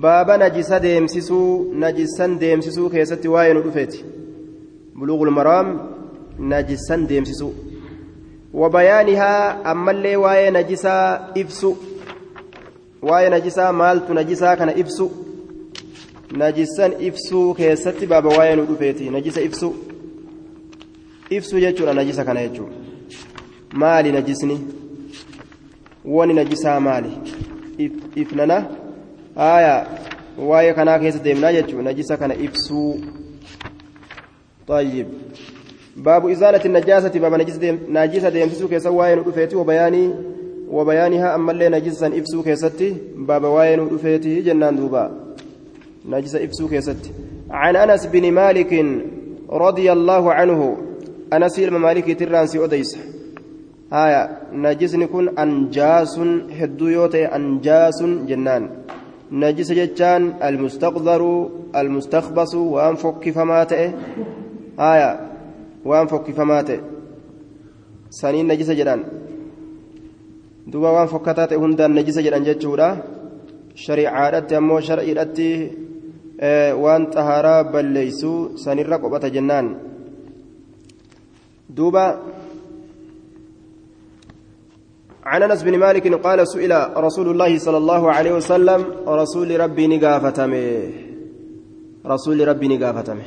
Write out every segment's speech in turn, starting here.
baaba najisa deemsisuu najisan deemsisuu keessatti waa'ee nu dhufeeti buluugul maraam najisan deemsisuu wabayaanihaa ammallee waa'ee najisaa ibsu waa'ee najisaa maaltu najisaa kana ibsu najisan ibsuu keessatti baaba waa'ee nu dhufeeti najisa ibsu ibsu jechuudha najisa kana jechuudha maali najisni wani najisaa maali ifnana aya waa'ee kanaa keessa deemnaa jechuudha najisa kana ibsuu. طيب باب إزالة النجاسة باب نجاسة ديمسسو كيسا واين ودفيتي وبياني وبيانها أما اللي نجسا إفسو كيستي باب واين ودفيتي جنان دوبا نجسة إفسو كيستي عن أنس بن مالك رضي الله عنه أنس الممالك ترانسي أديس هايا نجسني كن أنجاس هدو يوتي أنجاس جنان نجس جتان المستقذر المستخبص وأنفك فما تئه هايا وأنفك فما تئه سنين نجس جدان duba waan fokkataa ta'e hundaan najisa jedhan jechuudha shariicaadhatti ammoo shar'iidhatti waan xahaaraa balleeysuu sanirra qophata jennaan duuba عن أنس بن مالك قال سئل رسول الله صلى الله عليه وسلم رسول ربي نقافتمه. رسول ربي نقافتمه.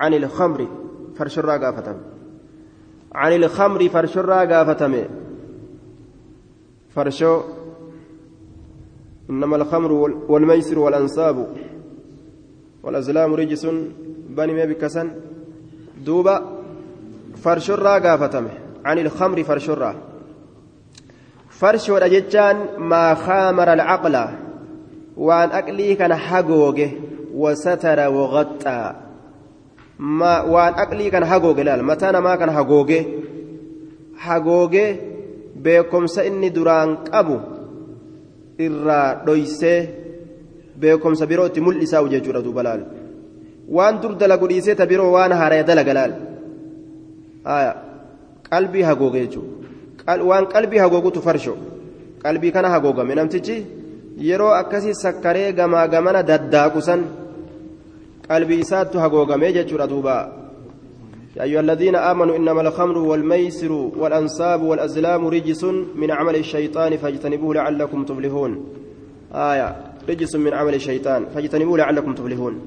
عن الخمر فرشرا قافتمه. عن الخمر فرشرا قافتمه. فرشو. إنما الخمر والميسر والأنصاب والأزلام رجس بني ما بكسن دوبا فرشرا قافتمه. عن الخمر فرشرا. فرشو رجتان ما خامر العقل وان أقلي كان حقوقه وستر وغطى ما وان أقلي كان حقوقه لا متى ما كان beekomsa inni duraan qabu irraa dhoysee beekomsa biroo itti mul'isaa'u jechuudha duuba laal waan dur dalagu dhiisee ta biroo waan haaraya dalaga laal qalbii hagooge jechuudha waan qalbii hagoogutu farsho. Qalbii kana hagoogame namtichi yeroo akkasii sakkaree gamaa gamana daddaaqusan qalbii isaattu hagoogame jechuudha duuba. يا أيها الذين آمنوا إنما الخمر والميسر والأنصاب والأزلام رجس من عمل الشيطان فاجتنبوه لعلكم تفلحون آية رجس من عمل الشيطان فاجتنبوه لعلكم تفلحون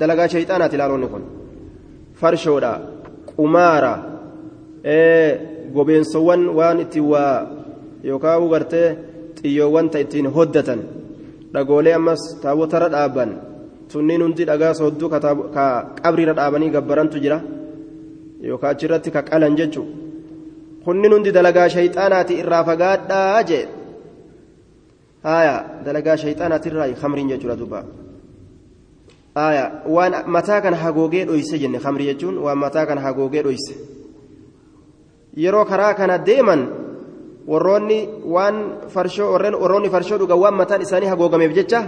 دلقا شيطانات لارونكم فرشودا قمارا إيه gobeensowwan waan itti waa yookaan gartee xiyyoowwan ta ittiin hoddatan dhagoolee ammas taabotarra dhaaban sunniin hundi dhagaa soodduu ka qabriirra dhaabanii gabbarantu jira yookaan achirratti ka qalan jechuun kunniin hundi dalagaa shayxaanaati irraa fagaadhaa jee haaya dalagaa shayxaanaati irraa kamriin jechuudha duuba waan mataa kana hagoogee dhoyse jenne kamrii jechuun waan mataa kana hagoogee dhoyse yeroo karaa kana deeman warroonni waan farshoo warroonni farshoo dhugan waan mataan isaanii hagoogameef jecha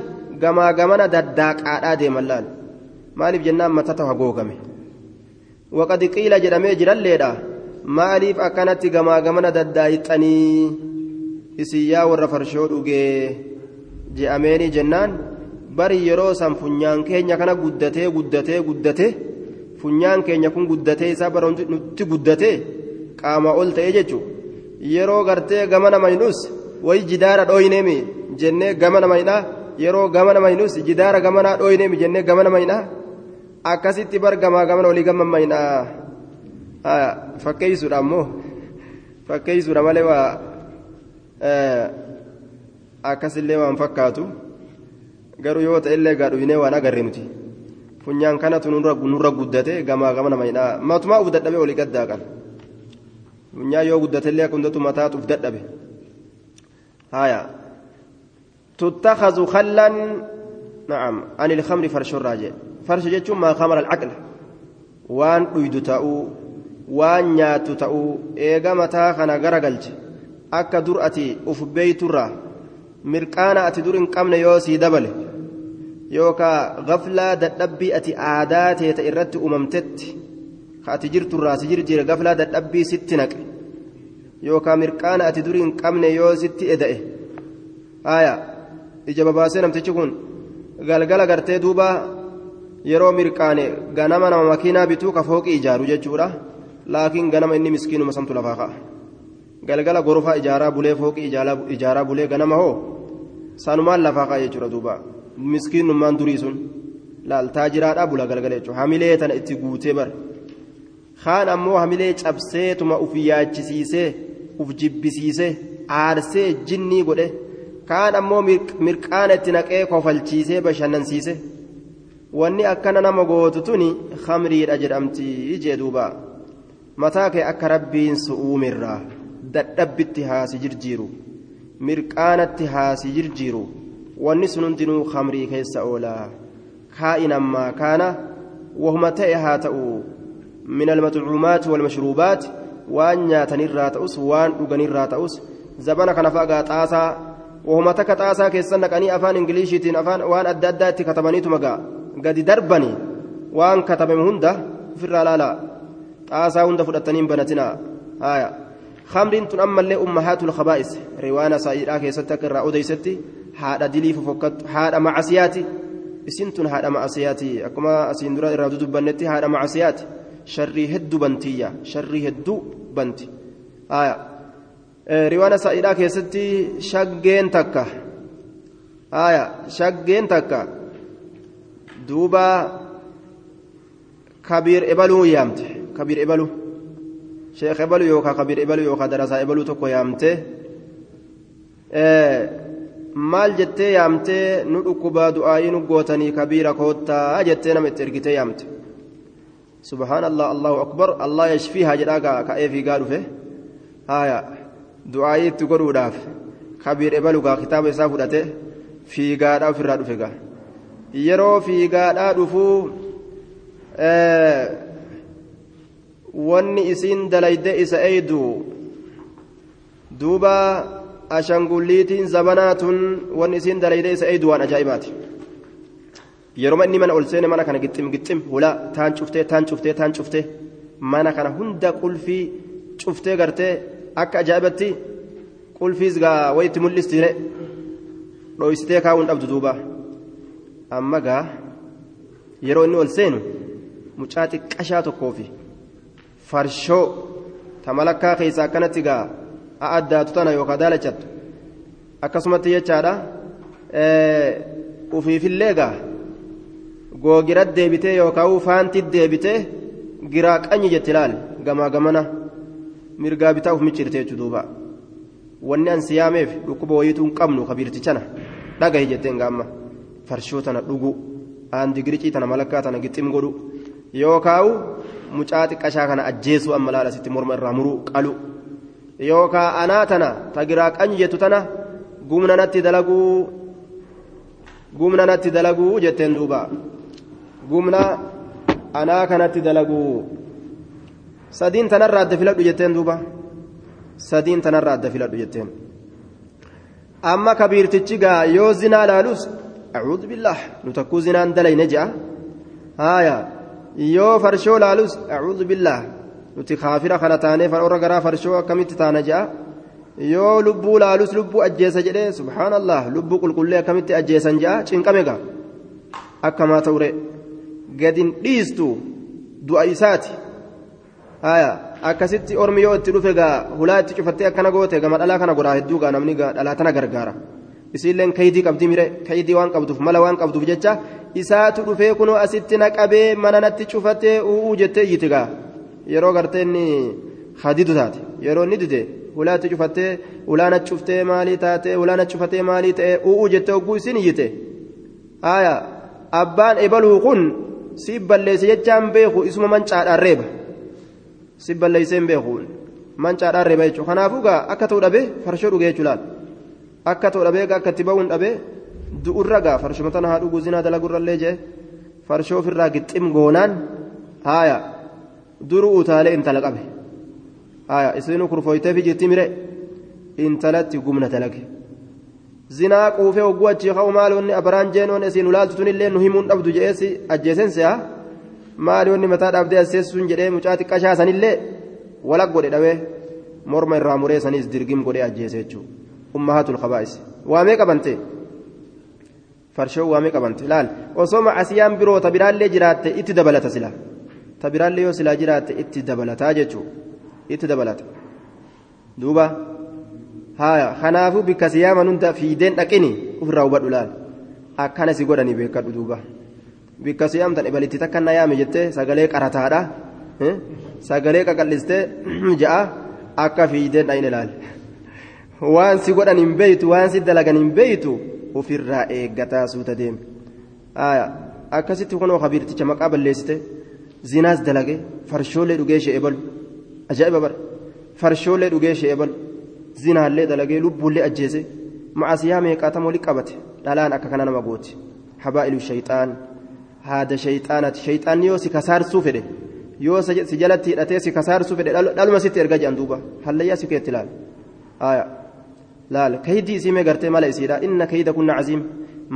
gamaa gamana daddaaqaadhaa deeman laal. Maaliif jennaan matata hagoogame? Waqadi qiila jedhamee jiralleedha. Maaliif akkanatti gamaa gamana daddaaixanii isin yaa warra farshoo dhugee je'ameeni jennaan. Bari yeroo san funyaan keenya kana guddatee guddatee guddatee funyaan keenya kun guddatee isaa bara nutti guddatee. Qaama ol ta'ee jechuun yeroo gartee gama nama hinus wayi jidaara dhooyineemi jennee gama nama hidhaa yeroo gama nama hinus jidaara gamanaa dhooyineemi jennee gama nama hidhaa akkasitti bar gamaa olii gama hidhaa. fakkeessuudha ammoo fakkeessuudha malee waa akkasillee waan fakkaatu garuu yoo ta'ellee gaadhuunee waan agarre nuti funyaan kanatu nurra guddate gamaa gama nama hidhaa matumaa uf dadhabee olii gaddaa qaba funyaan yoo guddatellee akka hundatu mataatu uf dadhabe haaya tuttakhazuu khallan na'am ani ilkamri farshorraa jee farsha jechuun maa kamara alcaqla waan dhuydu ta'uu waan nyaattu ta'uu eega mataa kana garagalche akka dur ati uf beeyturraa mirqaana ati dur hin qabne yoo sii dabale yookaa gaflaa dadhabbii ati aadaa teeta irratti uumamtetti ati jirturraa si jirjire gaflaa dadhabbii sitti naqe yookaa mirqaana ati dur hin qabne yoo sitti eda'e haaya ija babaasee namtichi kun galgala gartee duuba yeroo mirqaane ganama nama makiinaa bituu ka fooqii ijaaru jechuudha laakiin ganama inni miskiinuma samtu lafaa ka'a galgala gorofaa ijaaraa bulee fooqii ijaaraa bulee ganama hoo sanumaan lafaa ka'a jechuudha duuba miskiinummaan durii sun laaltaa jiraadhaa bula galgala jechuudha hamilee tana itti guutee bara kaan ammoo hamilee cabseetuma uf yaachisiisee uf jibbisiisee aarsee jinnii godhe. Kaan ammoo mirqaana itti naqee kofalchiisee bashannansiise. Wanni akkana nama gootu tuni khamriidha jedhamti jee duuba. Mataa kee akka rabbiin su'uumirraa dadhabbitti haasi jirjiiru. Mirqaanatti haasi jirjiiru. Wanni sun hundinuu khamrii keessa oolaa. Kaa'inammaa kaana wahuma ta'e haa ta'u min almaxcuumaati walmashruubaat waan nyaatanirraa ta'us waan dhuganirraa ta'us zabana kana fagaa xaasaa wahuma takka xaasaa keessan naqanii afaan ingiliishiitiin afaan waan adda addaa itti katabaniitu magaa gadi darbanii waan katabame hunda ofirraa laalaa xaasaa hunda fudhatanii hin banatinaa haaya khamriin tun ammallee ummahaatul khabaa'is riwaana saa'iidhaa keessatti akka irraa odeysetti haadha dilii fofokkattu haadha macasiyaati isin tun haadha macasiyaati akkuma asiin dura irraa dudubbannetti haadha macasiyaati sharrii hedduu bantiyya sharrii hedduu banti haaya riwaana saa'iidhaa keessatti shaggeen takka haaya shaggeen takka duuba kabiir ebaluu yaamte kabiir ebaluu sheekh ebalu yookaan kabiir ebalu yookaan darasaa ebaluu tokko yaamte maal jettee yaamtee nu dhukkubaa du'aayii nu gootanii kabiira koottaa jettee nama itti subhaanallah allahu akbar allah yashfiihaa jedhaa ka'ee fiigaa dhufe haaya du'aayii itti godhuudhaaf kabiir ebalu gaa kitaaba isaa fudhate fiigaadhaa ofirraa dhufe gaa yeroo fiigaadhaa dhufuu wanni isiin dalayde isa eeydu duuba ashangulliitiin zabanaa tun wanni isiin dalayde isa eeydu waan yeroo inni mana ol seene mana kana gixxim gixxim hula taan cuftee taan cuftee taan cuftee mana kana hunda qulfii cuftee gartee akka ajaa'ibatti qulfiis gaa wayitti mul'istiire dhoysitee kaa'uun dhabdu duuba amma gaa yeroo inni ol seenu mucaa xiqqashaa tokkoofi farshoo ta malakkaa keessaa akkanatti gaa addaatu tana yookaan daalachattu akkasumatti jechaadha ufiifillee gaa googirat deebitee yookaan faanti deebitee giraa qanyi jetti ilaali. Gamaa gamana. Mirgaa bitaa uf jechuudha duuba. Wanni an siyaameef dhukkuba wayiituu hin qabnu kabiirtichana dhagahi jetteen gaamma. Farshoo tana dhugu. Aan digiricii tana malakkaa tana gixxim godhu. Yookaan mucaa xiqqashaa kana ajjeesuu amma laala sitti morma irraa muruu qalu. Yookaan anaa tana tagiraa qanyi jettu tana gumna natti dalaguu gumna natti dalaguu jetteen duuba gumna anaa kanatti dalaguu sadiin tanarraa adda filadhu jetteen duuba sadiin tanarraa adda filadhu jetteen amma kabiirtichi gaa yoo zinaa laalus acuudhu billaah nu takkuu zinaan dalayne je'a haayaa yoo farshoo laalus acuudhu billaah nuti kaafira kana taanee warra garaa farshoo akkamitti taana je'a yoo lubbuu laalus lubbuu ajjeesa jedhee subhaanallah lubbuu qulqullee akkamitti ajjeesan je'a cinqame akkamaa ta'ure gadin dhiistu du'a isaati. Akkasitti ormi yoo itti dhufe gaa hulaa itti cufattee akkana goote gama dhalaa kana godhaa hedduu gaa namni dhalaa tana gargaara. Isiilleen kaydii qabdi mire kaydii waan qabduuf mala waan qabduuf jecha isaatu dhufee kunoo asitti na qabee mana natti cufatee u'uu jettee iyyiti gaa. Yeroo gartee inni hadidu taate yeroo inni dide hulaatti cufattee ulaana cuftee maalii taate ulaana cufatee maalii ta'e u'uu jettee hogguu isin iyyite. Abbaan ebaluu kun si balleesse jechaan beeku isuma mancaadhaan reeba. Si balleessee hin beeku mancaadhaan reeba jechuudha kanaafuu gaa akka ta'u dhabee farshoo dhugee jechuudha akka ta'u dhabee akka itti ba'uun dhabee du'urra gaa farshuma tana haa dhuguu zinaa dalagurrallee jee? Farshoo ofirraa gixxim goonaan? Haaya. Duruu utaalee intala qabe. Haaya. Isinuu kurfooytee fi jirti mire. Intalatti gumna dalage zinaa quufee hogguu achii ka'u maaloonni abaraan jeenoon isiin ulaaltu tunillee nu himuun dhabdu jedheesi ajjeesen se'a maaliyoonni mataa dhaabdee asseessuun jedhee mucaa xiqqashaa sanillee walak godhe dhawee morma irraa muree dirgim godhee ajjeese jechuudha ummahaatul qabaa'is waamee qabante farshoo waamee qabante laal osoo macasiyaan biroo ta biraallee jiraatte itti dabalata sila ta biraallee yoo silaa jiraatte itti dabalataa jechuu itti dabalata duuba haya kanaafuu bikka siyaaman hunda fiideen dhaqini ofirraa hubadhu laal akkana si godhanii beekadhu duuba bikka siyaamtan ibalitti takka na yaame jettee sagalee qarataadha sagalee qaqallistee ja'a akka fiideen dhayne laal waan si godhan hin beeytu waan si dalagan hin beeytu ofirraa eeggataa suuta deeme akkasitti kunoo kabiirticha maqaa balleessite zinaas dalage farshoolee dhugee shee ebalu ajaa'iba bara farshoolee dhugee shee ebalu zinaallee dalagee lubbuullee ajjeese macasiyaa meeqaatam wali qabate dhalaan akka kana nama gooti habaa'ilu shayxaan haada shayxaanati shayxaanni yoo si kasaarsuu fedhe yoo si jalatti hidhatee si kasaarsuu fedhe dhaluma sitti erga jedhan duuba hallayyaa si keetti laal laal kaydii isii mee gartee mala isiidha inna kayda kunna caziim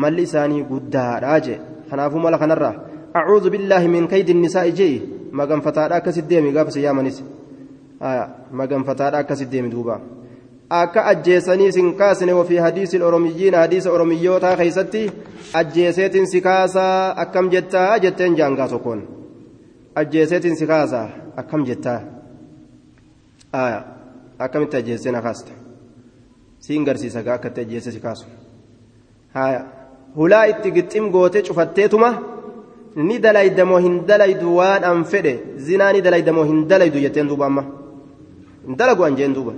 malli isaanii guddaadhaa jee kanaafuu mala kanarraa acuudhu billaahi min kaydi nisaa'i jee maganfataadha akkasit deemi gaafa si yaamanis maganfataadha akkasit deemi duuba akka ajjeesanii sin kaasne wafii hadiisi oromiyyiin hadiisa oromiyyootaa keeysatti ajjeeseetin si kaasaa akkam jettaa jetteen jaangaa tokkoon ajjeeseetin si kaasaa akkam jettaa akkamitti ajjeessee na kaasta siin garsiisa gaa akkatti ajjeesse si kaasu hulaa itti gixxim gootee cufatteetuma ni dalaydamoo hin dalaydu waan an fedhe zinaa ni dalaydamoo hin dalaydu jetteen duuba amma hin dalagu an jeen duuba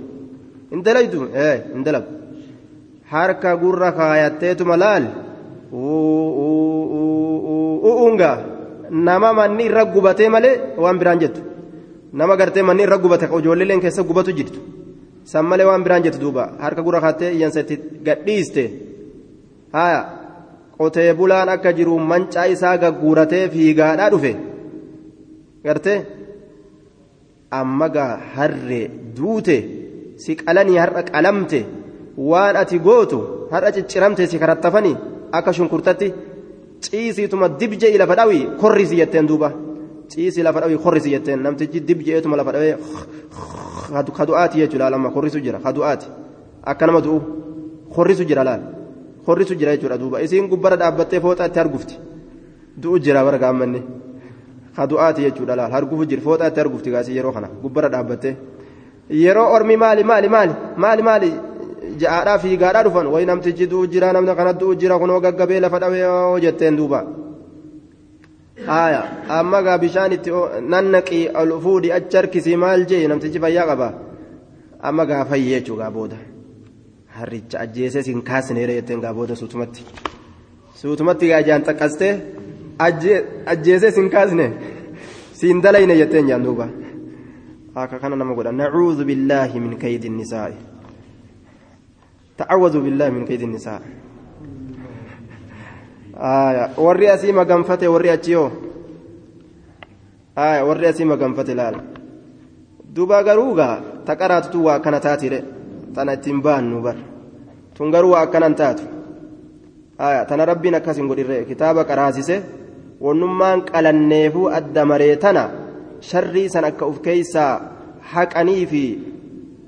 ee hin dalagu harka gurra kaayatteetuma laal u'uunga nama manni irra gubatee malee waan biraan jettu. Nama gartee manni irra gubate ijoolleen keessa gubatu jirtu san malee waan biraan jettu duuba harka gurra kaattee iyyansa itti gadhiiste haya. Qotee bulaan akka jiru mancaa isaa gagguuratee fiigaadhaa dhufe. Gartee amma gaa harree duute si qalanii har'a qalamte waan ati gootu har'a cicciramte si karattafanii akka shunkurtatti ciisiituma dibjee lafa dhawii korrisi jetteen duuba ciisii lafa dhawii korrisi jetteen namtichi dibjeetuma lafa dhawee kadu'aati jechuudha lamma korrisu jira kadu'aati akka nama du'u korrisu jira laal korrisu jira jechuudha duuba isiin gubbara dhaabbattee fooxaatti argufti du'u jira bara gaammanni kadu'aati jechuudha laal argufu jira fooxaatti argufti gaasii yeroo kana gubbara dhaabbattee yeroo ormi maali maali maali maali maali ja'aadhaa fiigaadhaa dhufan wayi namtichi du'u jira namni kana du'u jira kunoo gaggabee lafa dhawee jetteen duuba haya amma gaa bishaan itti nannaqii ol fuudhi achi harkisii maal jee namtichi fayyaa qaba amma gaa fayyee jechuudha booda harricha ajjeesee siin kaasneera jetteen gaa booda suutumatti suutumatti gaa jaan xaqqastee ajjeesee siin kaasne siin dalayne jetteen jaan duuba akka kana nama godha nacuudhu billaahi min kaydi nisaa'i تعوذوا بالله من كيد النساء آية وري أسي مغنفته وري أتيو آية وري أسي مغنفته لال دوبا غروغا تقرات توا كان تاتي تنا تنبان نبر تنغروا أكنان تاتو آية تنا ربنا كاسين قدر كتابة قراسيسه ونمان قلنيفو الدمريتنا شري سنك أف كيسا حقني في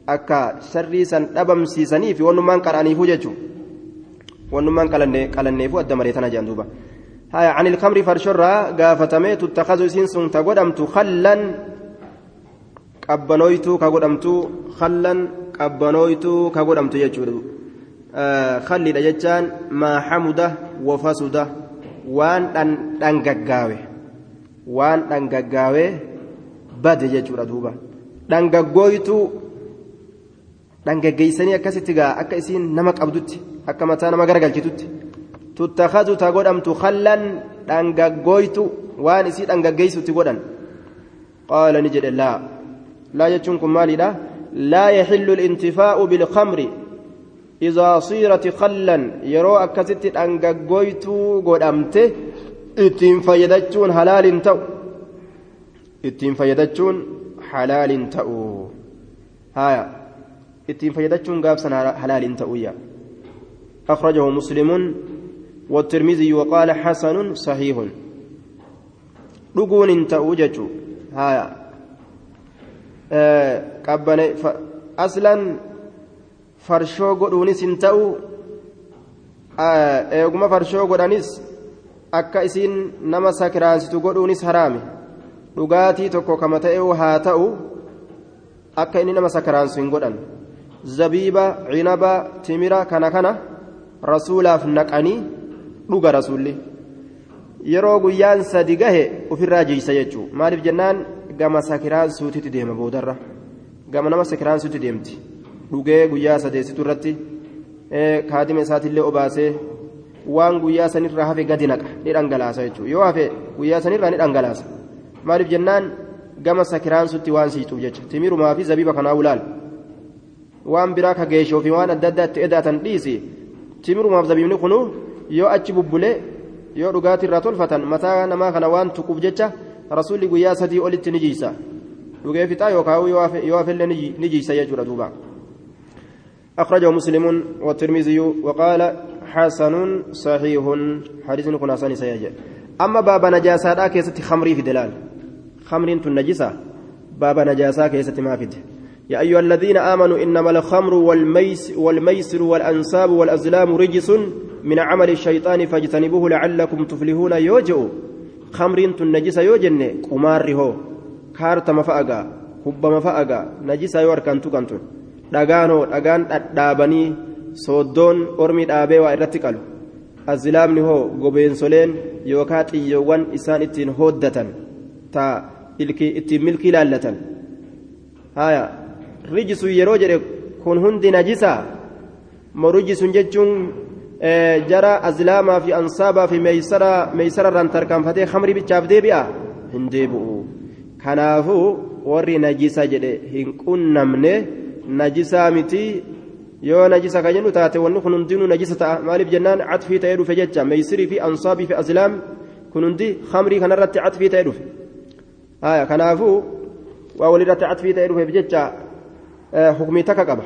akka sharrii san dhabamsiisanii fi wannummaan qara'aniifuu jechuun wannummaan qalanneefuu adda maree tana jedhan duuba haya ani ilkamri farshorraa gaafatamee tuttakazu isiin sun ta godhamtu kallan qabbanooytuu ka godhamtu kallan qabbanooytuu ka godhamtu jechuudha kallidha jechaan maa hamuda wafasuda bade jechuudha duuba dhangaggooytuu dhangaggeeysanii akkasitti gaa akka isiin nama qabdutti akka mataa nama garagalchitutti tuttakadu ta godhamtu kallan dhangaggooytu waan isii dhangaggeeysutti godhan qaala ni jedhe laa laa jechuun kun maalidha laa yaxillu lintifaa'u bilkamri idaa siirati kallan yeroo akkasitti dhangaggoytuu godhamte ittiin fayyadachuun halaalin ta'u ittiin fayyadachuun halaalin ta'u haya ittiin fayyadachuun gaafsan halaalin ta'uyya أخرجه مسلم والترمذي وقال حسن صحيح لقون تأوجج هايا أه قبل أصلا فرشو قدوني سنتأو eeguma farshoo godhanis akka isiin nama sakiraansitu godhuunis haraami dhugaatii tokko kama ta'e haa ta'u akka inni nama sakiraansu hin godhan. Zabiiba cinaba timira kana kana rasuulaaf naqanii dhuga rasuulli yeroo guyyaan sadi gahe ofirraa jiisa jechuun maaliif jennaan? Gama sakiraansuutitti deema boodarra. Gama nama sakiraansuutti deemti. Dhugee guyyaa sadeessitu irratti kaadima isaatillee obaasee waan guyyaa sanirraa hafe gadi naqa. Ni dhangalaasa jechuudha yoo hafe guyyaa sanirraa ni dhangalaasa maaliif jennaan gama sakiraansutti waan siixuuf jecha timirumaa fi zabiiba kanaa ulaal waan biraa ka geeshoo fi waan adda addaatti edaatan dhiisi timirumaaf zabiibni kunu yoo achi bubbulee yoo dhugaatii irraa tolfatan mataa namaa kana waan tuquuf jecha rasuulli guyyaa sadii olitti ni jiisa dhugee fixaa yookaan yoo hafellee ni jiisa jechuudha duuba. أخرجه مسلم والترمذي وقال حسن صحيح حديث كنا سني سيجي أما باب نجاسة كيست خمري في دلال خمر النجسة. باب نجاسة كيست ما فيه يا أيها الذين آمنوا إنما الخمر والميس والميسر والأنساب والأزلام رجس من عمل الشيطان فاجتنبوه لعلكم تفلحون. يوجئ خمر النجسة يوجن قمار هو كارت مفأقا. كب مفأقا. نجسة يوركن تكنتون dhagaanoo dhagaan dhadhaabanii sooddoon ormi dhaabee waa irratti qalu azlaamni hoo gobeensoleen yookaa xiyyoowwan isaan ittiin hooddatan ta ittiin milkii laallatan haya rijisun yeroo jedhe kun hundi najisaa mo rijisun jechuun jara azlaamaa fi ansaabaa fi meeysararraan tarkaanfatee kamri bichaaf deebi'a hin deebi'u kanaafuu warri najisa jedhe hin qunnamne najisaa miti yoo najisa ka jennu taate wanni kun hundinuu najisa ta'a maaliif jennaan catfii ta'ee dhufe jecha meeysirii fi ansaabii fi azlaam kun hundi kamrii kanarratti catfii ta'ee dhufe haya kanaafuu waa walirratti catfii ta'ee dhufeef jecha hukumii takka qaba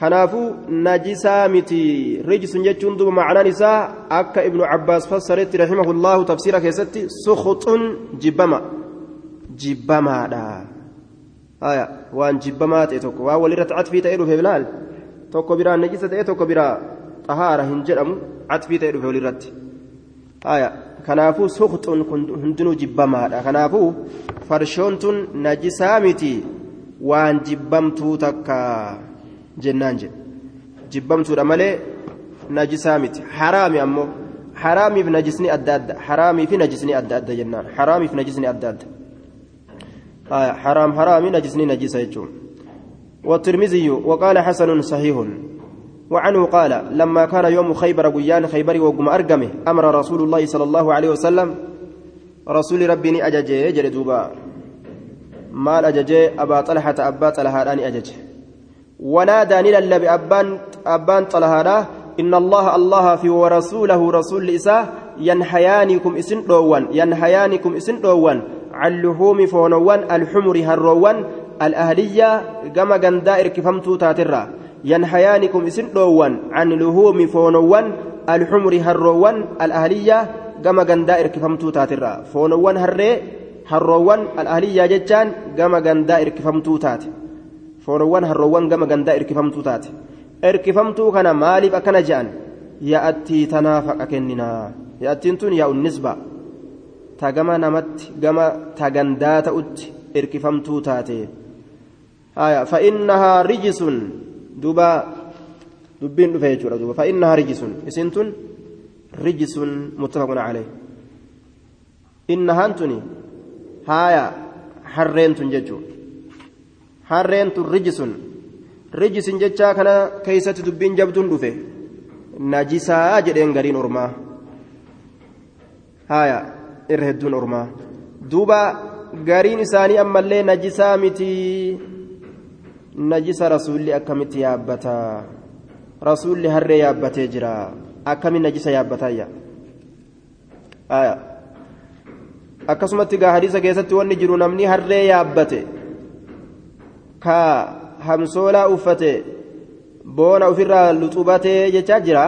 kanaafuu najisaa miti rijisun jechuun duuba macnaan isaa akka ibnu cabbaas fassaretti rahimahullahu tafsiira keessatti sukuxun jibbama jibbamaadha haya waan jibbamaa ta'e tokko waan walirratti catfii ta'ee dhufeef laal tokko biraa najisa ta'e tokko biraa xahaara hin jedhamu catfii ta'ee dhufe walirratti haya kanaafuu sukuxun hundinuu jibbamaadha kanaafuu farshoon tun najisaa miti waan jibbamtuu takka jennaan jedhe jibbamtuudha malee najisaa miti haraami ammoo haraamiif najisni adda adda haraamii fi najisni adda adda jennaan haraamiif najisni adda adda حرام حرامي نجسني نجس يجوم والترمذي وقال حسن صحيح وعنه قال لما كان يوم خيبر قيان خيبر وقم أرقمه أمر رسول الله صلى الله عليه وسلم رسول ربي أججي جلدوبا مال أججي أبا طلحة أبا طلحة أججي. ونادى نلل بأبان أبان طلحة إن الله الله في ورسوله رسول إساه ينحيانكم إسن دوان ينحيانكم إسن دوان عن لحوم فونوان الحمر هروان الأهلية كما غندا إركفمتو تاترا. ينحيانكم إسن دوان عن لحوم فونوان الحمر هروان الأهلية كما غندا إركفمتو تاترا. فونوان هري هروان الأهلية جتان كما غندا إركفمتو تات. فونوان هروان كما غندا إركفمتو تات. إركفمتو كان مالف أكن جان. يأتي تنافق أكننا. يأتي تون يا النسبة. gama namatti gama tagandaa ta'utti irkifamtuu taate haya fa'innahaa rijisun duuba dubbiin dhufe jechuudha duuba. Fa'innahaa rijisun. Isin tun rijisun muttafaqun calee innahaan tuni haya harreen tun jechuudha harreen tun rijisun. Rijisin jechaa kana keeysatti dubbiin jabduun dhufe. Najisaa jedheen gariin ormaa. Haya irra hedduun ormaa. Duuba gariin isaanii ammallee najisaa miti najisa rasuulli akkamitti yaabbata? Rasuulli harree yaabbatee jira. Akkamiin najisa yaabbatayya akkasumatti gaa hadiisa keessatti wanni jiru namni harree yaabbate ka hamsoolaa uffate boona ofirraa luxubatee jechaa jira?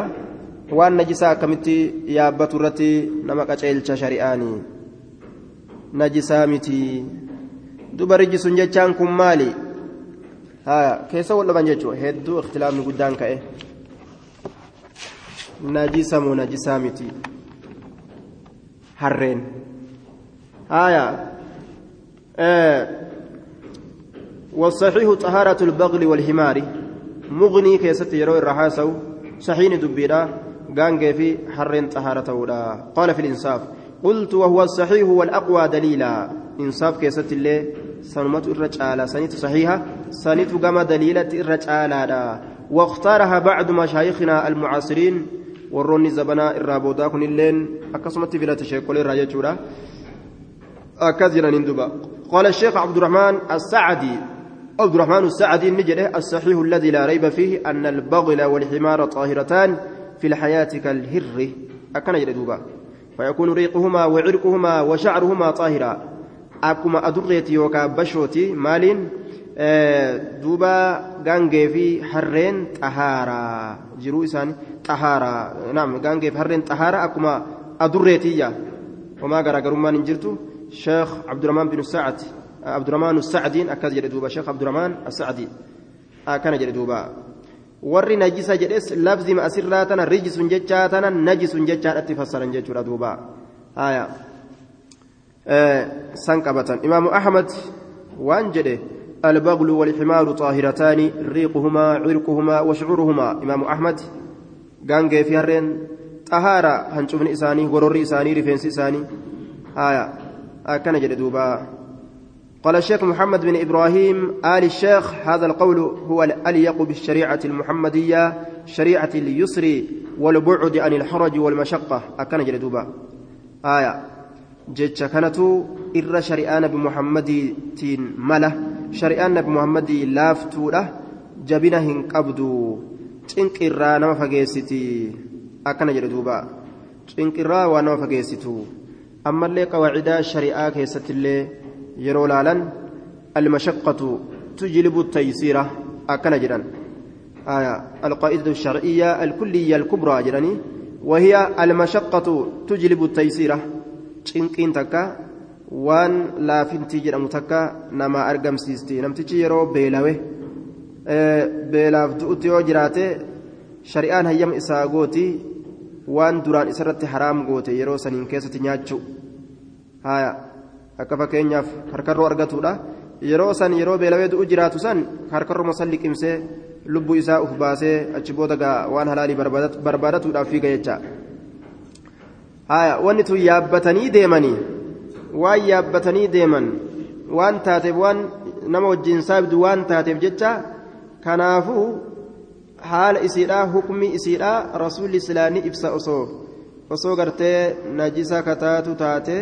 Waan najisaa akkamitti yaabbatu irratti nama qaceelcha shari'aanii najisaa miti duba rijisuun jechaan kun maali keessa wal dhaban jechuudha. Hedduu ikhtilaafni guddaan ka'e. Najisa moo najisaa miti harreen. آه والصحيح طهارة البغل والحمار مغني كيست يروي الرحاسو صحيح دبيرا غانجي في حرين طهارته قال في الإنصاف قلت وهو الصحيح والأقوى دليلا إنصاف كيست اللي سنمت الرجالة سنت صحيحة سنت قام دليلة الرجالة واختارها بعض مشايخنا المعاصرين zabanaa irraa boodaa kunilleen akkasumatti filate sheekolee irraa jechuudha. Akkas jedhaniin duba قال الشيخ عبد الرحمن السعدي عبد الرحمن السعدي نجده الصحيح الذي لا ريب فيه أن البغل والحمار طاهرتان في الحياة كالهر أكن جدوبا فيكون ريقهما وعرقهما وشعرهما طاهرا أدريتي وكا بشوتي مال دوبا غانجي في حرين طهارا جرو إسان طهارا نعم غانجي في حرين طهارا أكما أدريتي وما غرا ما نجرتو شيخ عبد الرحمن بن سعد عبد الرحمن السعدي أكاد جدوبا شيخ عبد الرحمن السعدي أكان جدوبا warri najisa jedhes labzima asirraa tana rijisun jechaa tana najisun jechaadhatti fassaran jechuudha duuba. Haya san qabatan. Imaamu ahmad waan البغل والحمار طاهرتان ريقهما عرقهما وشعورهما إمام أحمد قانجي في هرين طهارة هنشوفن إساني غرور إساني رفنس إساني أكن جدوبا قال الشيخ محمد بن إبراهيم آل الشيخ هذا القول هو الأليق بالشريعة المحمدية شريعة اليسر والبعد عن الحرج والمشقة أكن جلدوبا آية جتش كانت إر شريعان بمحمد تين مله شريعان بمحمد لافتوله جبنهن قبدو تنك إرى نما فقيستي أكن جلدوبا تنك إرى ونما فقيستو أما اللي قواعد شريعة كيست اللي yeroo laalan almashaqqatu tujlibu التيسير akkana jedhan. القاعدة الشرعية الكلية الكبرى جراني وهي المشقة تجلب التيسير cinqiin takka waan laafintii jedhamu takka nama argamsiisti namtichi yeroo beelawe beelaaf du'utti yoo jiraate shari'aan hayyama isaa gooti waan duraan isarratti haraam goote yeroo saniin keessatti nyaachuu haya akka fakkeenyaaf harkarroo argatuudha. Yeroo san yeroo beelawee du'u jiraatu san harkarroo san liqimsee lubbuu isaa uf baasee achi booda waan halaalii barbaadatuudhaaf fiiga jecha wanni tun yaabbatanii deemanii waan yaabbatanii deeman waan taateef waan nama wajjiin saabdu waan taateef jecha kanaafuu haala isiidhaa hukmi isiidhaa rasuulli islaanii ibsa osoo osoo gartee najisa kataatu taate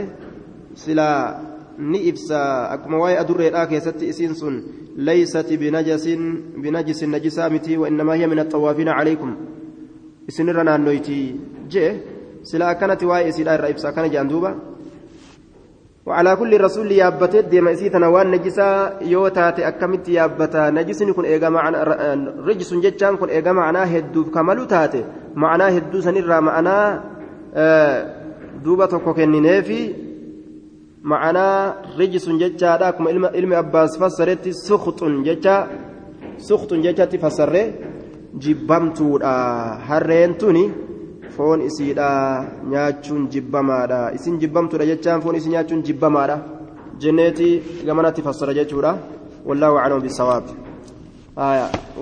silaa ni ibsa akkuma waa'ee adurreedhaa keessatti isiin sun laysati binajisin najisaa miti wainnamaa hiya min axawaafiina calaykum isinirra naannoyti jee sila akkanatti waa'ee isiidhaa irra ibsa akkana jedhan duuba. وعلى كل رسول يابتت ديما اسيتنا وان نجسا يو تاتي اكمت يابتا نجسني كن ايغا معنا رجس جتان كن ايغا معنا هدو كمالو تاتي معنا هدو سنرا معنا دوبا توكو كنينيفي معنا رجس جتان كما علم علم عباس فسرت سخط جتا سخط جتا تفسر جبمتو هرين توني foon isiidha nyaachuun jibbamaadha isin jibbamtuudha jechaan foon isi nyaachuun jibbamaadha jenneeti gamanatti fassara jechuudha wallaahu aclamu bisawaab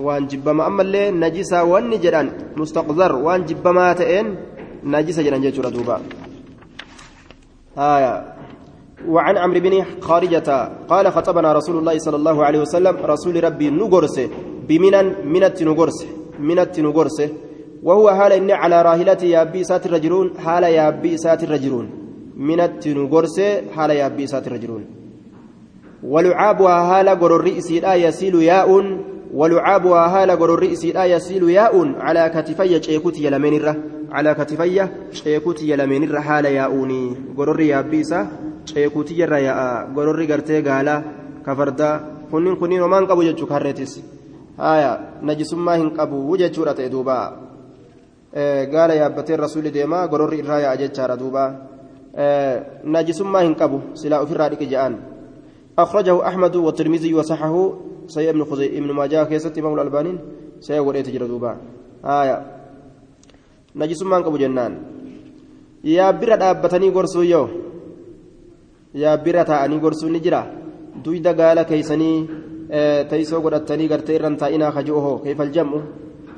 waan jibbama ammallee najisa wanni jedhan mustaqdar waan jibbamaa ta'een najisa jedhan jechuudha duuba وعن عمرو بن خارجة قال خطبنا رسول الله صلى الله عليه وسلم رسول ربي نغرس بمنا منت نغرس منت نغرس وهو حال إني على راهلتي يابي سات الرجلون حال يابي سات الرجلون من التنغرس حال يابي سات الرجلون ولعابها حال غرر إسيدا يسيل ياء ولعابها حال غرر إسيدا يسيل ياء. على كتفي شيكوت يلمين الره على كتفي شيكوت يلمين الره حال ياؤني غرر يابي سا شيكوت يرى ياء غرر غرتي غالا كفردا. كنين كنين ومان قبو جتشو كارتيس آية نجسما هن قبو وجتشو رتي gaala yaabbatee rasuulli deemaa gororri irraa yaa'a jechaadha duuba najisummaa hin qabu silaa ofirraa dhiqe je'an أخرجه أحمد والترمذي وصححه سيء ابن خزي ابن ماجه كيست إمام الألباني سيء وليت جردوبا آية najisummaan qabu jennaan yaabbira dhaabbatanii gorsuu yoo yaabbira taa'anii gorsuun ni jira duyda gaala keeysanii teeysoo godhatanii gartee irran taa'inaa kaju'oho keefal jam'u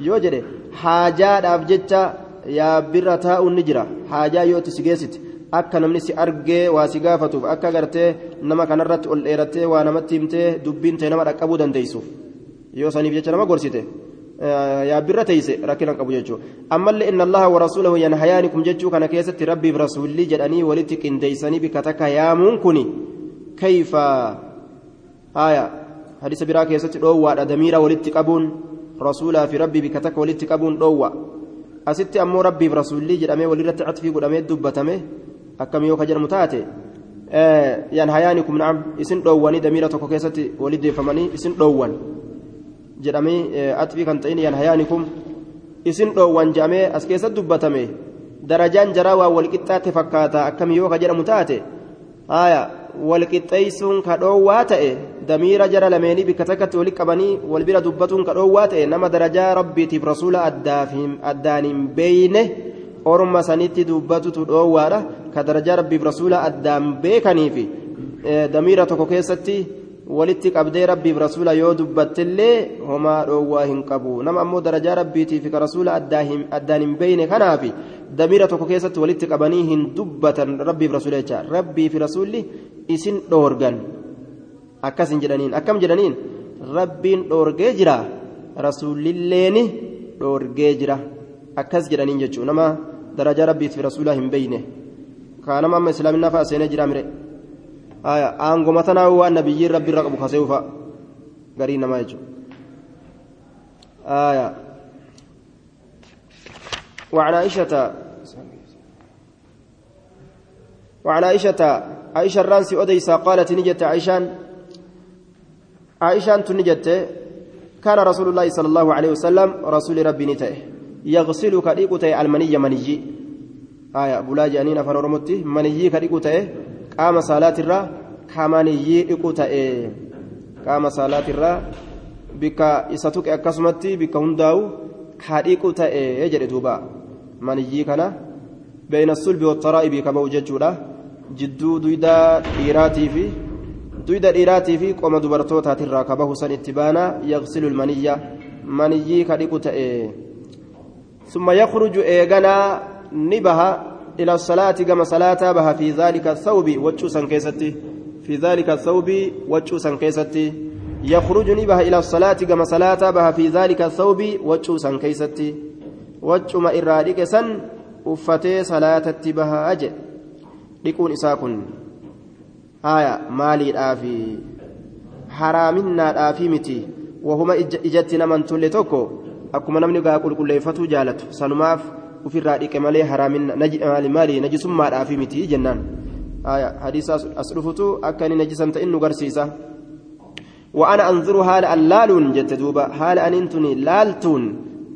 yoo jedhe haajaadhaaf jecha yaabbirra taa'uun ni jira haajaa yoo itti si geessite akka namni si argee waa si gaafatuuf akka gartee nama kanarratti ol dheerattee waa namatti himtee dubbiin ta'e nama dhaqqabuu dandeessuuf yoo saniif jecha nama gorsite yaabbirra teeyse rakkina qabu jechuudha ammallee inna allaha wa rasuulahu yanhayaanikum jechuu kana keessatti rabbiif rasuulli jedhanii walitti qindeeysanii bikka takka yaamuun kuni kayfa haya hadisa biraa keessatti dhoowwaadha damiira walitti qabuun rasuulaa fi rabbii bikka takka walitti qabuun dhoowwa asitti ammoo rabbiif rasuulli jedhamee walirratti catfii godhamee dubbatame akkam yoo ka jedhamu taate yanhayaanikum na'am isin dhoowwanii damiira tokko keessatti walitti deeffamanii isin dhoowwan jedhamee atfii kan ta'in yanhayaanikum isin dhoowwan jedhamee as keessatti dubbatame darajaan jaraa waa walqixxaate fakkaata akkam yoo ka jedhamu taate haya walqixxeeysuun ka dhoowwaa ta'e damiira jara lameenii bikka takkatti walitti qabanii wal bira dubbatuun ka dhoowwaa ta'e nama darajaa rabbiitiif rasuula addaan hin beeyne orma sanitti dubbatutu dhoowwaadha ka darajaa rabbiif rasuula addaan beekaniifi damiira tokko keessatti walitti qabdee rabbiif rasuula yoo dubbattillee homaa dhoowwaa hin qabu nama ammoo darajaa rabbiitiif ka rasuula addaan hin beeyne kanaafi damiira tokko keessatti walitti qabanii hin dubbatan rabbiif rasuula jecha rabbiif rasuulli isin dhoorgan akkasin jedhaniin akkam jedhaniin rabbiin dhoorgee jira rasuulilleeni dhoorgee jira akkas jedhaniin jechuun nama darajaa rabbiitiif rasuula hin beeyne kaa nama amma islaaminaa fa'a seenee jira aangoma tanaa waan nabiyyiin rabbi irra qabu kasee ufa garii namaa jechuudha وعن عائشة. وعن عائشة. عائشة الرانسي أديسا قالت نجت عائشان. عائشان تنجت. كان رسول الله صلى الله عليه وسلم رسول ربي نتئه يغسل كريقته المني منيجي آية بولا أنين فرورمتي منيجي كريقته قام صلاة الرا كمنيجي إقوته قام صلاة الرا بك إساتوك أكسمتي بك هنداو كريقته يجري دوبا منيجي كان بين الصلب والترائب كما وجدت jidduu duyda dhiiraatii fi duyda dhiiraatii fi qoma dubartootaatirraa kabahu san itti baana yaqsilu lmaniyya maniyyii ka dhiqu ta'e ثم يخرج إيغانا نبها إلى الصلاة كما صلاة بها في ذلك الثوب وجوسا كيستي في ذلك الثوب وجوسا كيستي يخرج نبها إلى الصلاة كما صلاة بها في ذلك الثوب وجوسا كيستي وجما إرادك سن أفتي صلاة بها أجل dhiquun isaa kun haya maaliidhaafi haraaminnaadhaafi miti wahuma ijatti naman tulle tokko akkuma namni gaa qulqulleeffatuu jaalatu sanumaaf ufirraa dhiqe malee maali najisummaadhaafi miti jennaan. Hadiisa as dhufutu akka inni najisan ta'in nu garsiisa. وأنا أنظر هال اللالون جت دوبا هال أن انتني لالتون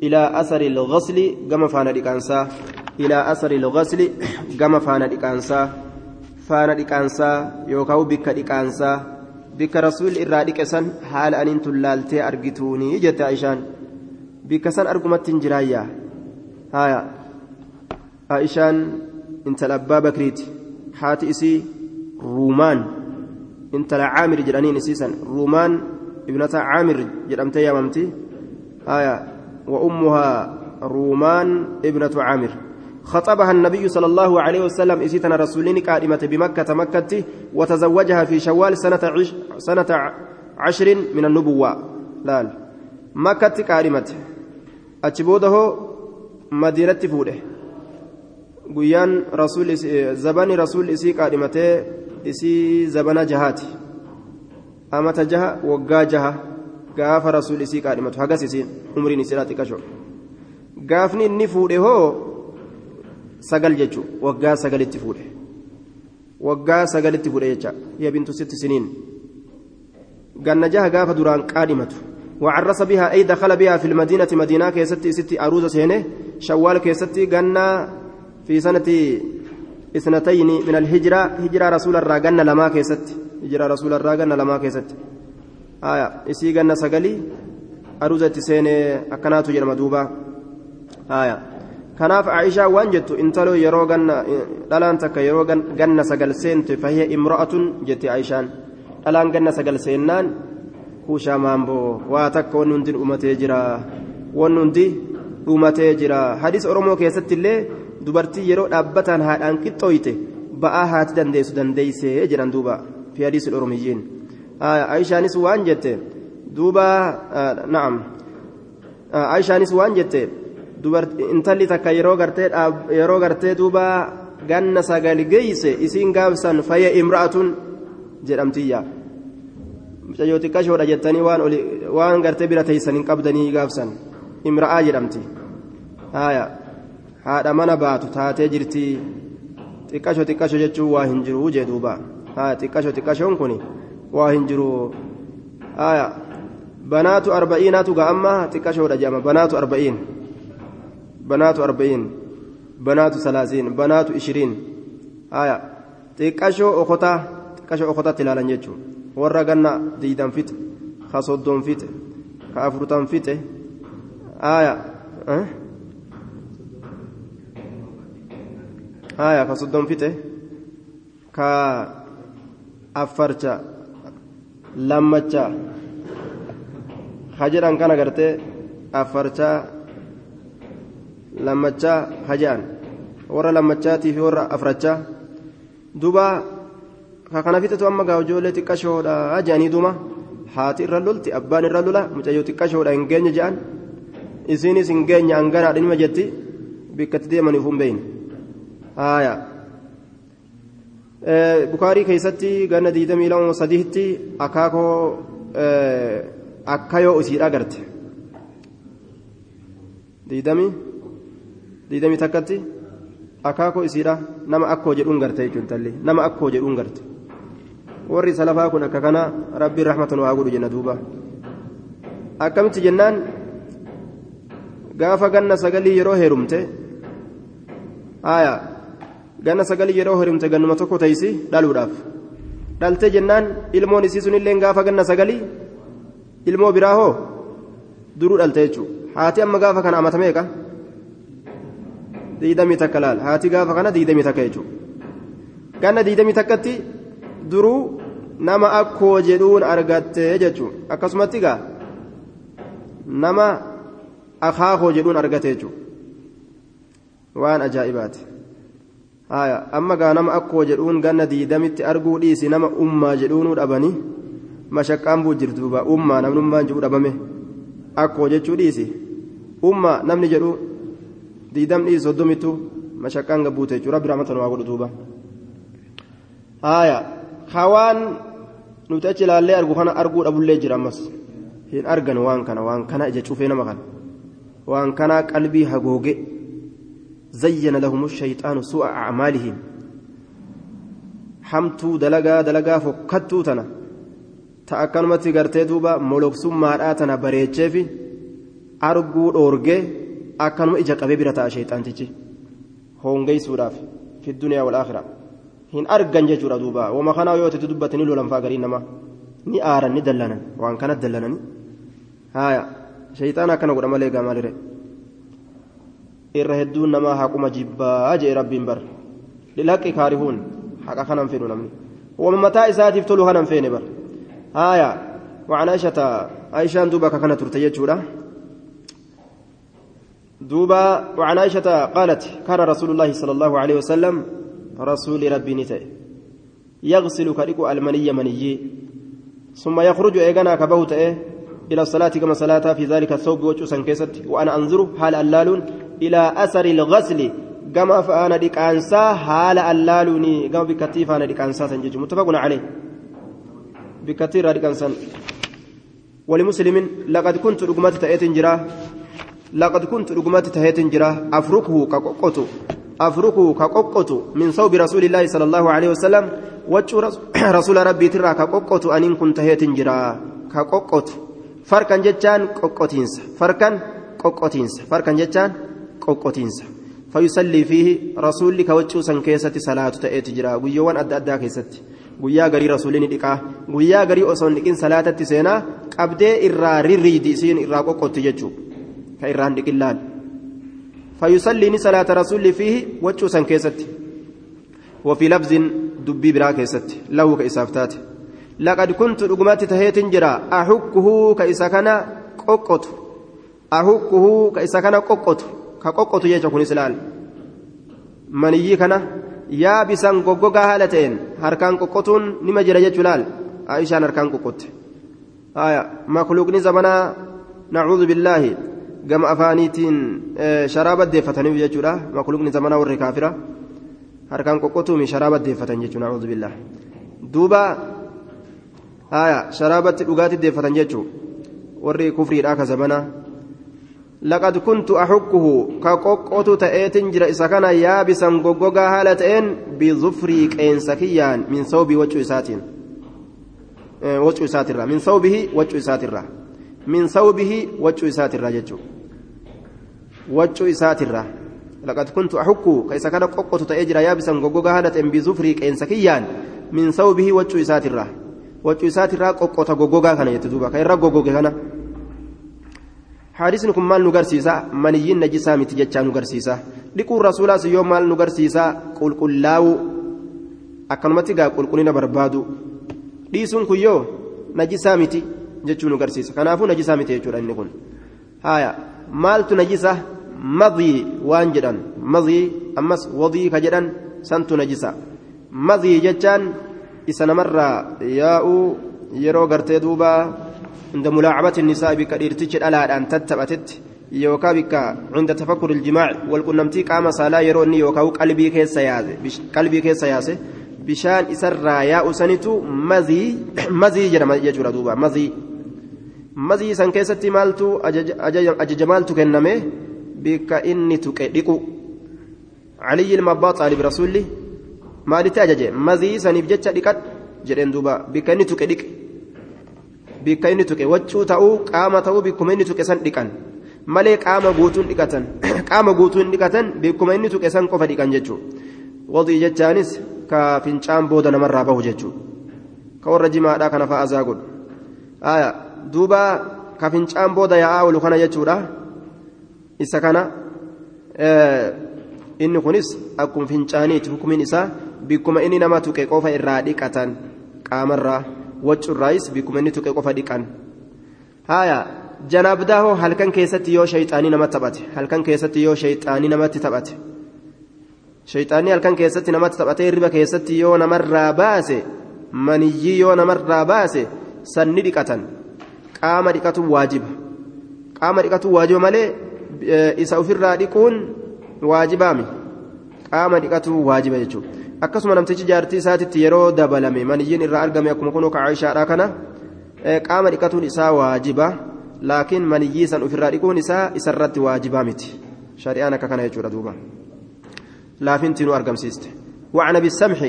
إلى أثر الغسل كما فانا ديكانسا إلى أثر الغسل كما فانا ديكانسا فانا ديكانسا يوكاو بك ديكانسا بك رسول إرادك سن حال أن لالتي أرجتوني جت عيشان بك سن أرقمت جرايا هايا الأبا بكريت حاتي إسي رومان انت عامر جرانين اسيسا رومان ابنة عامر جرمت يا ممتي آية وأمها رومان ابنة عامر خطبها النبي صلى الله عليه وسلم اسيتنا رسولين قادمة بمكة مكة وتزوجها في شوال سنة عش سنة عشر من النبوة لا مكة قادمة أتشبوده مدينة فوده رسول زبان رسول اسي قادمته isii zabana jahaati amata jaha waggaa jaha gaafa rasuul isii qaadhimatu hagas isiin umriin isiidhaa xiqqasho gaafni inni fuudhe hoo sagal jechu waggaa sagalitti fuudhe waggaa sagalitti fuudhe jecha hiya bintu sitti siniin ganna jaha gaafa duraan qaadhimatu وعرس بها أي دخل بها في المدينة مدينة كيستي ستي أروز سينه شوال كيستي جنة في سنة اثنتين من الهجرة هجرة رسول الراجن لما كيست هجرة رسول الراجن لما كيست آية إسي جنة سجلي أروزة سين أكنات جرم دوبا آية kanaaf aishaa waan jettu intaloo yeroo ganna dhalaan takka yeroo ganna sagal seente fahiya imra'atun jette aishaan dhalaan ganna sagal seennaan kuushaa maamboo waa takka wanni hundi dhumatee jira wanni hundi dhumatee jira hadis oromoo keessatti illee dubartii yeroo dhaabbataan haadhaan qixxooyte ba'aa haati dandeessu dandeeysee jedhan duuba fi hadiisi oromiyyiin aishaanis waan jette duuba na'am aishaanis waan jette intalli takka yeroo gartee yeroo gartee duuba ganna sagal geeyse isiin gaafsan fayya imra'atun jedhamtiyya mucayyoo xiqqashoodha jettanii waan waan gartee bira teeysan hin qabdanii gaafsan imra'aa jedhamti haya haadha mana baatu taatee jirti xiqqasho xiqqasho jechuun waa hin jiru jee duuba xiqqasho xiqqashoon kun waa hin jiru banaatu arba'iinaatu ga'amma xiqqashoodha jedhama banaatu arba'iin banaatu arba'iin banaatu salaasiin banaatu ishiriin xiqqashoo okotaa xiqqashoo okotaatti ilaalan jechuudha warra ganna diidan fixe ka soddon fixe ka afurtan fixe haya haya ka soddon fixe ka affarcha lammacha ka jedhan kana gartee affarchaa lammachaa ka jedhan warra lammachaatii fi warra afrachaa duba ka kana fixatu amma gaa ijoollee xiqqashoodha jedhanii duma haati irra lolti abbaan irra lola mucayyoo xiqqashoodha hin geenye jedhan isiinis hin geenye hanganaadha nima jetti bikkatti deemaniif hin beeyne bukaarii keessatti ganna diidamii lama sadiitti akaakoo akka yoo isiidha garte. Diidamii? Diidamii takkatti? Akaakoo isiidha nama akkoo jedhuun garte jechuun talli nama akkoo jedhuun garte. Warri salafaa kun akka kana rabbiin rahmatan waa godhu jenna duuba. Akkamitti jennaan? Gaafa ganna sagalii yeroo heerumte aayaa ganna sagalii yeroo heerumte gannuma tokko teessi dhaluudhaaf dhalte jennaan ilmoon isii sunillee gaafa ganna sagalii ilmoo biraa hoo duruu dhalte jechuudha haati amma gaafa kana amata meeqa diidamii takka laal haati gaafa kana diidamii takka jechuudha ganna diidamii takkatti duruu nama akkoo jedhuun argatte jechuudha akkasumatti gaa nama akaakoo jedhuun argate jechuudha waan ajaa'ibaati amma gaa nama akkoo jedhuun ganna diidamitti arguu dhiisi nama ummaa jedhuunuu dhabanii mashaqqaan buu jirtu duuba ummaa namnummaan jedhu dhabame akkoo jechuu dhiisi ummaa namni jedhu diidam dhiisi soddomittu mashaqqaan gabbuute jechuudha rabbi rahmatan waa godhu duuba haya hawaan nuti achi ilaallee argu kana arguu dhabullee jira ammas hin argan waan kana waan kana ija cufee nama kana waan kana qalbii hagooge زين لهم الشيطان سوء أعمالهم حمتو دلقا دلقا فكتو تنا تأكلمت قرتي دوبا ملوك سمارا تنا بريتشيفي أرقو أورجي أكلم إجا قبي برتا شيطان تيجي هونجي سوراف في الدنيا والآخرة hin argan jechuudha duuba wama kanaa yoo ta'e dubbatanii lolan faa gariin namaa ni aaran ni dallanan waan kana dallanani haaya shayxaan akkana godha malee gaamalire irra hedduun namaa haquma jibbaa jee rabbiin bar. Lilhaqqi kaarihuun haqa kanan fedhu namni. Wama mataa isaatiif tolu kanan feene bar. Haaya وعن عائشة عائشة دوبا كان ترتي جودا دوبا وعن عائشة قالت كان رسول الله صلى الله عليه وسلم رسول ربي نتاي يغسل كريكو المني مني ثم يخرج ايغانا كبوت إيه إلى الصلاه كما صلاه في ذلك الثوب وجوسا كيست وأنا انظر حال اللالون إلى أثر الغسل. كما فأنا ديكانسا حال اللالوني. كما بكتيف أنا ديكانسا سنجي متفق عليه. بكثير ديكانسا ولمسلم لقد كنت رقمت تأتي جرا لقد كنت رقمت تأتي جرا أفركه كقوقته أفركه كقوقت من صوب رسول الله صلى الله عليه وسلم. وجه رسول ربي ترى كقوقت أن كنت هيت جرا كقوقت فركا جتان قوقتينس فركا قوقتينس فركا جتان فيصلي فيه رسول لك وجه سنكيسة صلاة تأتي جرا ويوان أدى أدى كيست guyyaa garii rasuulini dhiqaa. Guyyaa garii osoo hin dhiqin salaatatti seenaa qabdee irraa rirriidi isiin irraa qoqqotti jechuudha. Ka irraan dhiqin laal. فيصلي صلاة رسول فيه وجوسا كيست وفي لفظ دبي برا كيست له كإسافتات لقد كنت رقمات تهيت جرا أحكه كإساكنا قوقت أحكه كإساكنا قوقت كقوقت يجكون سلال منيي كنا يا بسان قوقوغا هالتين هركان قوقتون نما جرا جلال عائشة هركان قوقت آية مخلوقني زمنا نعوذ بالله gama afaaniitiin sharaaba deeffataniif jechuudha makluuqni zamanaa warri kaafira harkaan qoqqotuumi sharaaba deeffatan jechuudha a'uudhu billah duuba sharaabatti dhugaatti deeffatan jechuun warri kufriidhaa ka zamanaa ka qoqqotu ta'eetin jira isa kana yaabisan goggogaa haala ta'een bizufrii qeensa kiyyaan min sawbii waccuu isaatiin waccuu isaatirraa min sawbihi waccuu isaatirraa من ثوبه وجه إساترا جتشو وجه إساترا لقد كنت أحك كيس كان قوقة تأجر يابسا قوقا هالة بزفري كإنسكيان من ثوبه وجه إساترا وجه إساترا قوقة قوقا كان يتدوبا كيرا قوقا كان حارسن كن مال نغرسيسا منيين نجسا متججا نغرسيسا لقوا الرسول سيوم مال نغرسيسا قل قل لاو akkanumatti gaa qulqullina barbaadu dhiisuun kun yoo najisaa miti jechuun agarsiisa kanaafuu najisaa miti jechuudha inni kun haya maaltu najisa madii waan jedhan madii ammas wadii ka jedhan santu najisa madii jechaan isa namarraa yaa'uu yeroo gartee duuba nisaa bikka dhiirtichi dhalaadhaan tattaphatetti yookaan bikka inda tafakkur iljimaac walqunnamtii qaama saalaa yeroo inni yookaan qalbii keessa yaase qalbii keessa yaase bishaan isarraa yaa'u sanitu mazii mazii jedhama jechuudha duuba mazii mazii san keessatti maaltu ajaja maaltu kenname bikka inni tuqe dhiqu علي المبا طالب رسولي maalitti ajaje mazii saniif jecha dhiqad jedheen duuba bikka inni tuqe dhiqe bikka inni tuqe waccuu ta'uu qaama ta'uu bikkuma inni tuqe san dhiqan malee qaama guutuun dhiqatan qaama guutuun dhiqatan bikkuma inni tuqe san qofa dhiqan jechuudha wadii jechaanis ka fincaan booda namarraa bahu jechuudha ka warra jimaadhaa kana fa'aa azaa godhu duuba ka fincaan booda yaa'aa oolu kana jechuudha isa kana inni kunis akkuma fincaaniiti hukumiin isaa bikkuma inni nama tuqe qofa irraa dhiqatan qaamarraa tuqe qofa dhiqan haaya janaabdaa hoo halkan keessatti yoo shayxaanii namatti taphate halkan keessatti yoo shayxaanii namatti taphate shayxaanii halkan keessatti namatti taphatee riba keessatti yoo namarraa baase maniyyii yoo namarraa baase sanni dhiqatan qaama dhiqatu waajiba qaama dhiqatu waajiba malee isa ofirraa dhiquun waajibaami qaama dhiqatu waajiba jechuudha akkasuma namtichi jaartii isaatitti yeroo dabalame maniyyiin irraa argame akkuma kunoo kacaayishaadhaa kana qaama dhiqatuun isaa waajiba laakiin maniyyii san ofirraa dhiquun isaa isarratti waajibaa miti shari'aan akka kana jechuudha duuba laafinti nu argamsiiste وعن ابي السمح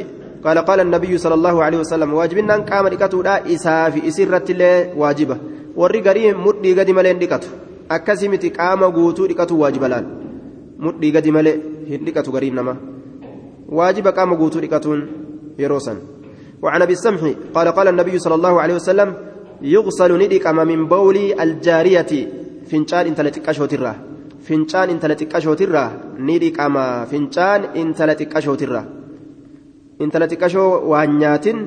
قال قال النبي صلى الله عليه وسلم واجبنا قام دقتودا اسا في اسرت له واجبه وري غري مدي غدي ملين دقتو اكسمتي قام غوتو دقتو واجب لال مدي غدي ملي هندقتو غري نما واجب قام غوتو دقتون يروسن وعن ابي السمح قال قال النبي صلى الله عليه وسلم يغسل ندقم من بول الجاريه فنجان انت لتقشوتره فنجان انت لتقشوتره ندقم فنجان انت لتقشوتره intala xiqqashoo waa nyaatin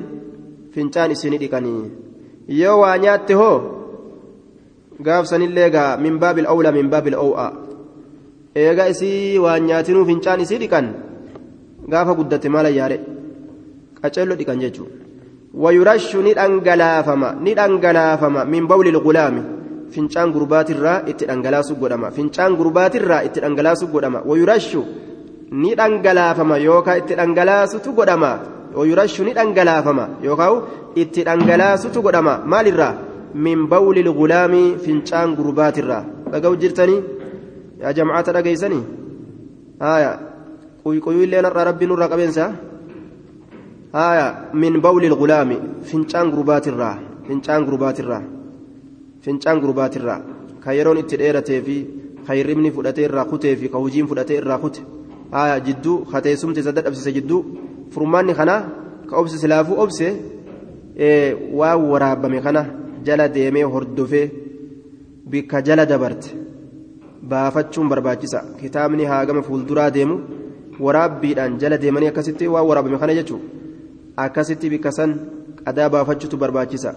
fincaan isinii dhiqanii yoo waa nyaatte hoo gaafsanillee gaa min baabil awla min baabil ow'a eega isii waa nyaatinuu fincaan isii dhiqan gaafa guddatte maal ayyaare? Qaceello dhiqan jechuun. Wayurashu ni dhangalaafama ni dhangalaafama min bawli lgulaami fincaan gurbaatirraa itti dhangalaasu godhama. Fincaan gurbaatirraa itti dhangalaasu godhama. Wayurashu ni dhangalaafama yookaan itti dhangalaasutu godhama. Wayurashu ni dhangalaafama yookaan itti dhangalaasutu godhama. Maalirraa? Min bawli lgulaami fincaan gurbaatirraa. Dhaga'u jirtanii? Yaa jamcaata dhageessanii haaya quyquyuillee narraa rabbiin nurraa qabeensa? Haaya min bawli lgulaami fincaan gurbaatirraa fincaan gurbaatirraa fincaan gurbaatirraa. Ka yeroon itti dheeratee fi ka hirribni fudhatee irraa kutee fi ka hojiin fudhatee irraa kute. Aya jidduu kateessumti isa dadhabsise jidduu furmaanni kana ka obse silaafuu obse waan waraabame kana jala deemee hordofee bikka jala dabarte. Baafachuun barbaachisa. Kitaabni haagama fuulduraa deemu waraabbiidhaan jala deemanii akkasitti waan waraabame kana jechuun akkasitti bikka san qadaa baafachuutu barbaachisa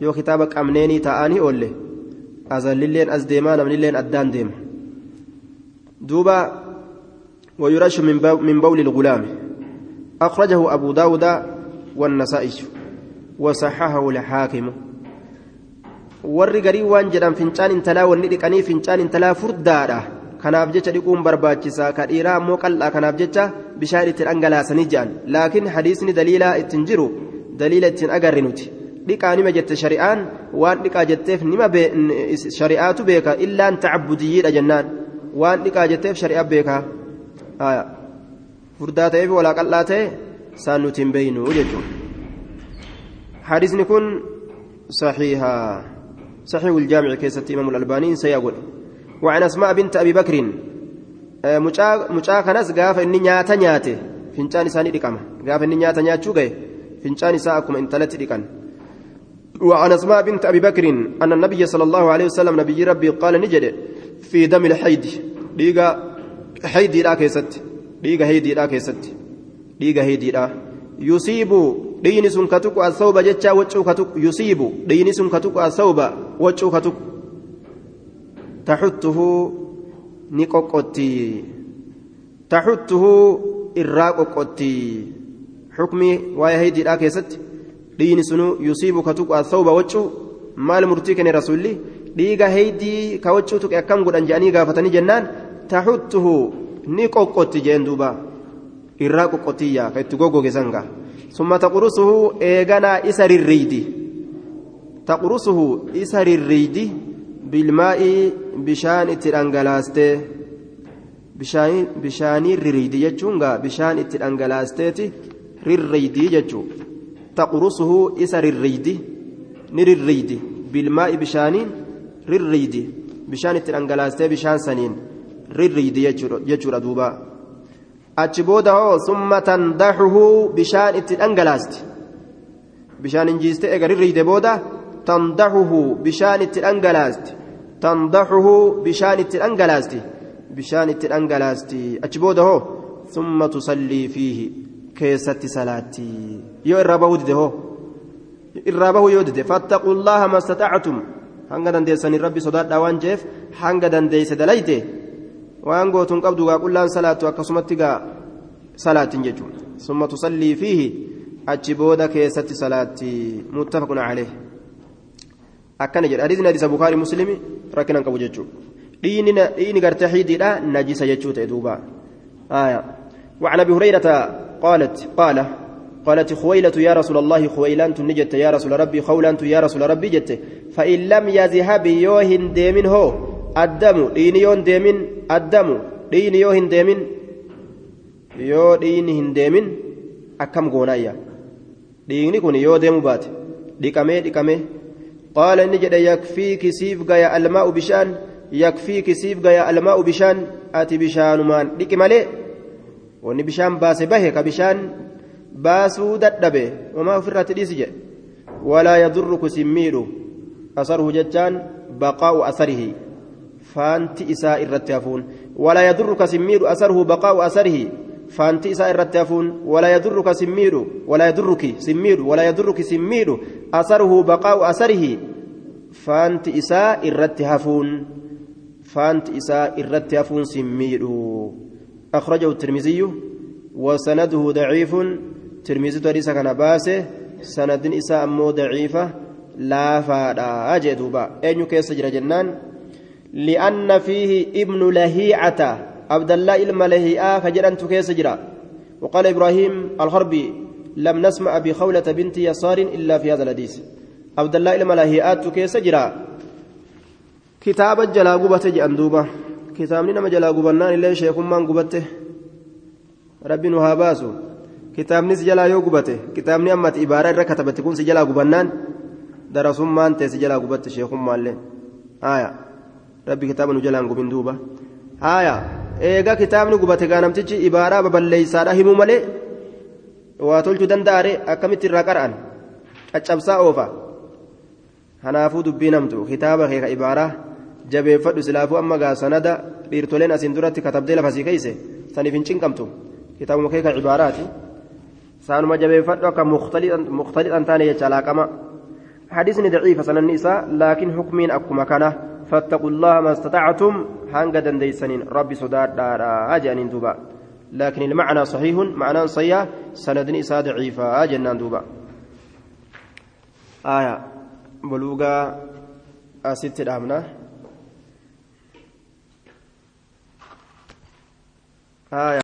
yoo kitaaba qabneenii taa'anii oolle azallilleen as deemaa namnilleen addaan deema duuba ويرش من بول الغلام أخرجه أبو داود والنسائي وصححه الحاكم warri garii waan jedhan fincaan intalaa wanni dhiqanii fincaan intalaa furdaadha kanaaf jecha dhiquun barbaachisaa ka dhiiraa ammoo qal'aa kanaaf jecha bishaan ittiin dhangalaasanii jedhan laakiin hadiisni daliilaa ittiin jiru daliila ittiin agarre nuti dhiqaa nima jette shari'aan waan dhiqaa jetteef nima shari'aatu beeka illaan tacabudiyyiidha jennaan waan dhiqaa jetteef shari'a beeka furdaa ta'eef walaa qal'aa ta'e isaan nuti hin beeynu jechuudha hadiisni kun saxiihaa صحيح الجامع كيست إمام الألباني سيقول وعن أسماء بنت أبي بكر mucaa kanas gaafa inni nyaata nyaate fincaan isaanii dhiqama gaafa inni nyaata nyaachuu gahe fincaan isaa akkuma وعن أسماء بنت أبي بكر أن النبي صلى الله عليه وسلم نبي ربي قال نجد في دم الحيد ديغا حيدي لا كيست ديغا هيدي لا كيست ديغا هيدي لا. يصيب دين سن كتك الثوب جتا وجو كتك يصيب دين سن كتك الثوب وجو كتك تحته نقوقتي تحته الراقوقتي حكمي واي هيدي لا كيست دين سنو يصيب كتك الثوب وجو maal murtii kenne rasulli dhiiga heydii ka waccuu tuqe akkam godhan jedhanii gaafatanii jennaan taxuttuhu ni qoqqotti jeen duuba irraa qoqqottiyya ka itti goggoge sanga summa taqurusuhu eeganaa isa rirriidi taqurusuhu isa rirriidi bilmaa'i bishaan itti dhangalaastee bishaanii rirriidi jechuun gaa bishaan itti dhangalaasteeti rirriidii jechuu taqurusuhu isa rirriidi ni rirriidi bilmaa'i bishaaniin rirriidi bishaan itti dhangalaastee bishaan saniin rirriidi jechuudha duuba achi booda hoo summa tandaxuhu bishaan itti dhangalaasti bishaan injiiste ega rirriide booda tandaxuhu bishaan itti dhangalaasti dhangalaasti achi booda hoo summa tusallii fiihi keessatti salaatti yoo irraa bahuu dide hoo irraa bahuu yoo dide fattaquu llaha mastatactum hanga dandeessanii rabbi sodaadhaa waan jeef hanga dandeeyse dalayte waan gootuun qabdu gaa qullaan salaattu akkasumatti gaa salaatin jechuun summa tusallii fiihi achi booda keessatti salaatti muttafaqun caleeh akkana jedha. Hadiisni hadiisa bukaarii muslimi rakkinan qabu jechuudha. Dhiini gartee xiidiidha najisa jechuu ta'e duuba. وعن ابي هريره قالت قال قالت خويلة يا رسول الله خويلان تنجت يا رسول ربي خولان يا رسول ربي جت فإن لم يذهب يوهن ديمن هو الدم دين يون ديمن الدم دين يوهن ديمن يو دين هنديمن أكم غونايا دين كون يو ديمو بات ديكامي ديكامي قال نجد يكفيك سيف غيا الماء بشان يكفيك سيف غيا الماء بشان أتي بشان مان ديك مالي وني بشان باس به كبشان wamaa ofirratti dhiisi jedhe walaa yadurruku simmiidhu asaruhu jechaan baqaa'u asarihi faanti isaa irratti hafuun walaa yadurruka simmiidhu asaruhu baqaa'u asarihi isaa irratti hafuun walaa yadurruka simmiidhu walaa yadurruki simmiidhu walaa yadurruki simmiidhu asaruhu baqaa'u asarihi faanti isaa irratti hafuun faanti isaa irratti hafuun simmiidhu أخرجه الترمذي وسنده ضعيف ترمذي حديث كان باسه سند إساء أمو ضعيفة لا فادا أجدوبا أين كيس جنان لأن فيه ابن لهيعة عبد الله إلما لهيعة فجران كيس جرى وقال إبراهيم الحربي لم نسمع بخولة بنت يسار إلا في هذا الحديث عبد الله إلما لهيعة كيس جرى كتاب الجلاغوبة جندوبة كتابني نما جلاغوبنان إلا شيخ من قبته nu haa baasu kitaabnis jalaa yoo gubate kitaabni ammati ibaaraa irra katabate kun si jalaa gubannaan darasummaan ta'e si jalaa gubatte sheekummaallee haaya rabbi kitaaba nu jalaan gubin duuba haaya eega kitaabni gubate gaa namtichi ibaaraa baballeeysaadha himuu malee waa tolchuu danda'are akkamitti irraa qara'an caccabsaa oofa kanaafuu dubbii namtu kitaaba keeka ibaaraa jabeeffadhu silaafuu amma gaa sanada dhiirtoleen asiin duratti katabdee lafasii keeyse saniif hin cinqamtu kitaabuma kee ka cibaaraati saanuma jabeeffadhu akka mukhtalixan taane jecha alaaqama حديثني ضعيف سنن النساء لكن حكمين أكما كان فاتقوا الله ما هانغا دنديسنين ربي صداد دارا أجانين دوبا لكن المعنى صحيح معنى صيا سند نساء ضعيفة جنان دوبا آية بلوغا أسيت الأمنة آية